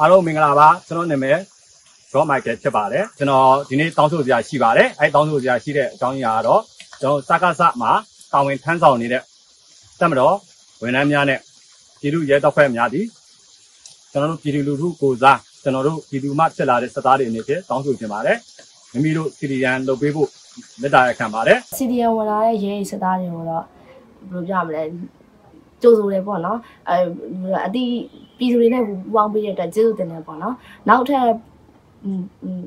အားလုံးမင်္ဂလာပါကျွန်တော်နာမည်ရောမိုက်ကယ်ဖြစ်ပါတယ်ကျွန်တော်ဒီနေ့တောင်းဆိုစရာရှိပါတယ်အဲတောင်းဆိုစရာရှိတဲ့အကြောင်းအရာကတော့ကျွန်တော်စကားစမှာတာဝန်ထမ်းဆောင်နေတဲ့တက်မတော်ဝန်ထမ်းများနဲ့ပြည်သူရဲတပ်ဖွဲ့များသည်ကျွန်တော်တို့ပြည်သူလူထုကိုစားကျွန်တော်တို့ပြည်သူမှဖြစ်လာတဲ့စသားတွေအနေနဲ့တောင်းဆိုချင်ပါတယ်မိမိတို့စီရီယန်လုပ်ပေးဖို့ မေတ္တာရက်ခံပါတယ်စီဒီယန်ဝင်လာတဲ့ရဲစစ်သားတွေကိုတော့ဘယ်လိုပြမလဲကြိုးစိုးတယ်ပေါ့နော်အဲအတိပြည်သူတွေနဲ့ပူပေါင်းပေးတဲ့အတွက်ကျေးဇူးတင်တယ်ပေါ့နော်နောက်ထပ်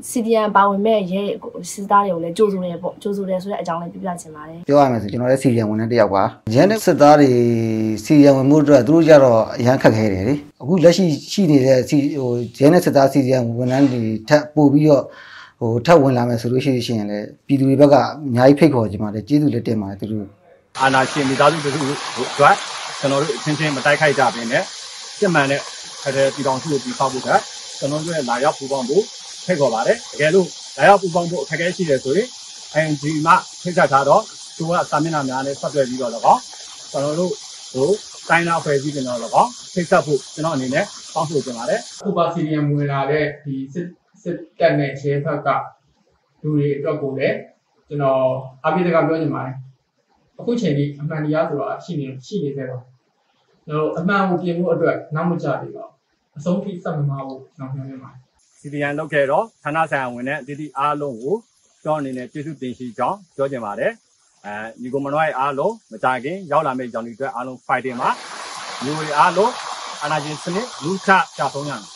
စီဒီယန်ပါဝင်မဲ့ရဲစစ်သားတွေကိုလည်းကြိုးစိုးတယ်ပေါ့ကြိုးစိုးတယ်ဆိုတဲ့အကြောင်းလေးပြပြချင်ပါတယ်ပြောရမယ်ဆိုကျွန်တော်လည်းစီရီယံဝင်တဲ့တယောက်ပါရန်တဲ့စစ်သားတွေစီရီယံဝင်မှုအတွက်သူတို့ကြတော့အရန်ခက်ခဲတယ်လေအခုလက်ရှိရှိနေတဲ့စီဟိုရန်တဲ့စစ်သားစီရီယံဝန်ထမ်းတွေထပ်ပို့ပြီးတော့ ဟိုထပ်ဝင်လာမယ်ဆိုလို့ရှိရင်လည်းပြည်သူတွေဘက်ကအများကြီးဖိတ်ခေါ်ကြပါတယ်ကျေးဇူးလည်းတင်ပါတယ်သူတို့အာနာရှင်မိသားစုတို့အတွက်ကျွန်တော်တို့အချင်းချင်းမတိုက်ခိုက်ကြဘဲနဲ့စစ်မှန်တဲ့ဖက်ဒရယ်ပြည်ထောင်စုကိုပြီးဖောက်ဖို့ကကျွန်တော်တို့ရဲ့လာရောက်ပူပေါင်းဖို့ဖိတ်ခေါ်ပါတယ်တကယ်လို့လာရောက်ပူပေါင်းဖို့အခက်အခဲရှိတယ်ဆိုရင် NG မှဖိတ်ချက်ထားတော့သူကစာမျက်နှာများနဲ့ဆက်သွယ်ပြီးတော့လည်းကောကျွန်တော်တို့ဟိုတိုင်းနာဖွဲ့စည်းတင်တော့လည်းကောဖိတ်ဆက်ဖို့ကျွန်တော်အနေနဲ့တောင်းဆိုချင်ပါတယ်ခုပါစီရီယံဝင်လာတဲ့ဒီ စစ်စစ်တပ်နဲ့ချဲဖက်ကလူတွေအတွက်ကိုလည်းကျွန်တော်အပြည့်တကပြောချင်ပါတယ်အခုချိန်ကြီးအမှန်တရားဆိုတာရှိနေရှိနေသေးပါကျွန်တော်အမှန်ကိုပြင်ဖို့အတွက်နောက်မကြသေးပါဘူးအဆုံးထိဆက်မမဖို့ကျွန်တော်ပြောနေပါတယ်စီဒီယန်လုပ်ခဲ့တော့ဌာနဆိုင်ရာဝင်တဲ့တတိအားလုံးကိုကျွန်တော်အနေနဲ့ကျေးဇူးတင်ရှိကြောင်းပြောချင်ပါတယ်အဲညီကိုမနွားရဲ့အားလုံးမကြခင်ရောက်လာမယ့်ကြောင်ဒီအတွက်အားလုံး fighting မှာမျိုးတွေအားလုံးအနာကျင်စနစ်လူချကြဆုံးရမယ်